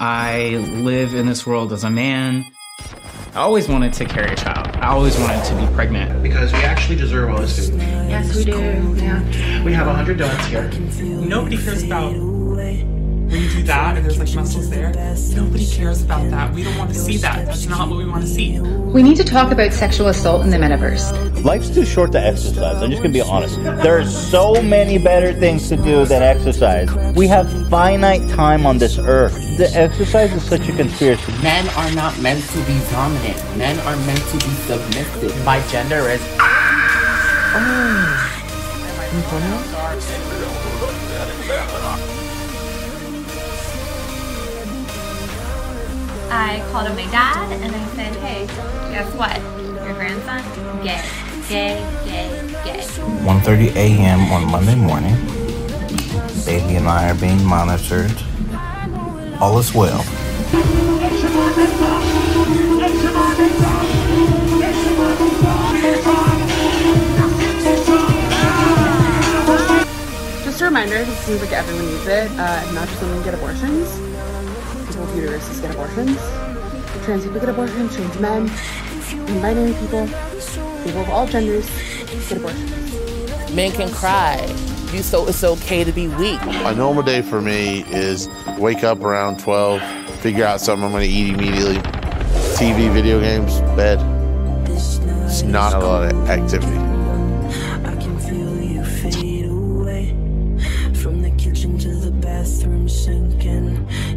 I live in this world as a man. I always wanted to carry a child. I always wanted to be pregnant. Because we actually deserve all this food. Yes, we do. Yeah. We have 100 donuts here. Nobody cares about when you do that and there's like muscles there. Nobody cares about that. We don't want to see that. That's not what we want to see. We need to talk about sexual assault in the metaverse. Life's too short to exercise. I'm just gonna be honest. There are so many better things to do than exercise. We have finite time on this earth. The exercise is such a conspiracy. Men are not meant to be dominant. Men are meant to be submissive. My gender is. Oh. I called up my dad and I said, hey, guess what? Your grandson, gay, gay, gay, gay. 1.30 a.m. on Monday morning. Baby and I are being monitored. All is well. Just a reminder, this seems like everyone needs it. Uh, not just women get abortions. People with uteruses get abortions. Trans people get abortions. Trans men, non-binary people, people of all genders get abortions. Men can cry. You so it's okay to be weak. A normal day for me is wake up around 12, figure out something I'm going to eat immediately. TV, video games, bed. It's not a lot of activity.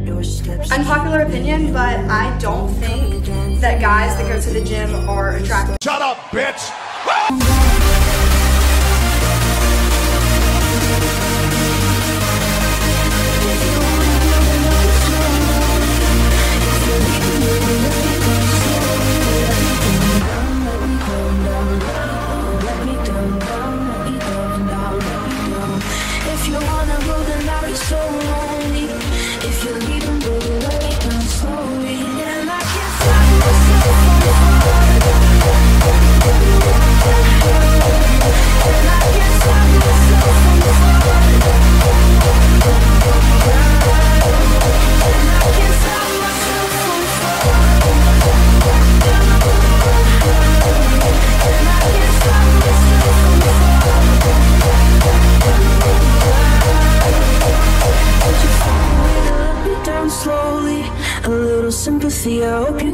Unpopular opinion, but I don't think that guys that go to the gym are attractive. Shut up, bitch!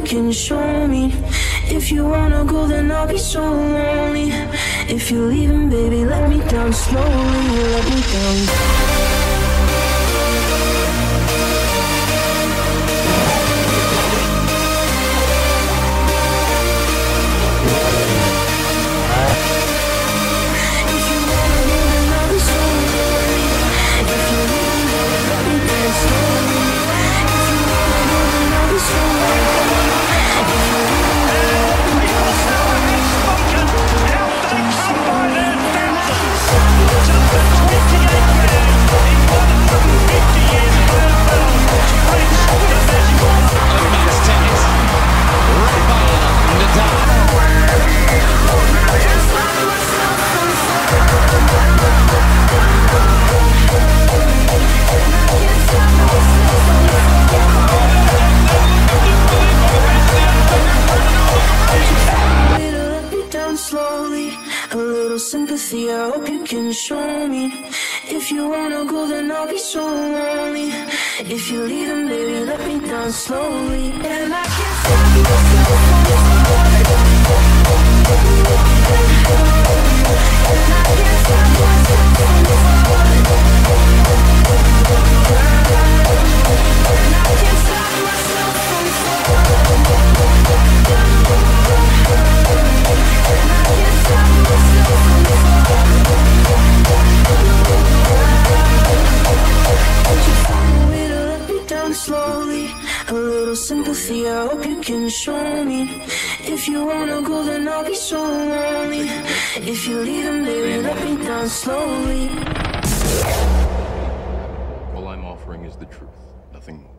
Can show me. If you wanna go, then I'll be so lonely. If you're leaving, baby, let me down slowly. Let me down. You can show me. If you wanna go, then I'll be so lonely. If you're leaving, baby, let me down slowly. And I can't way A little sympathy, I hope you can show me. If you wanna go, then I'll be so lonely. If you're leaving, baby, let me down slowly. All I'm offering is the truth, nothing more.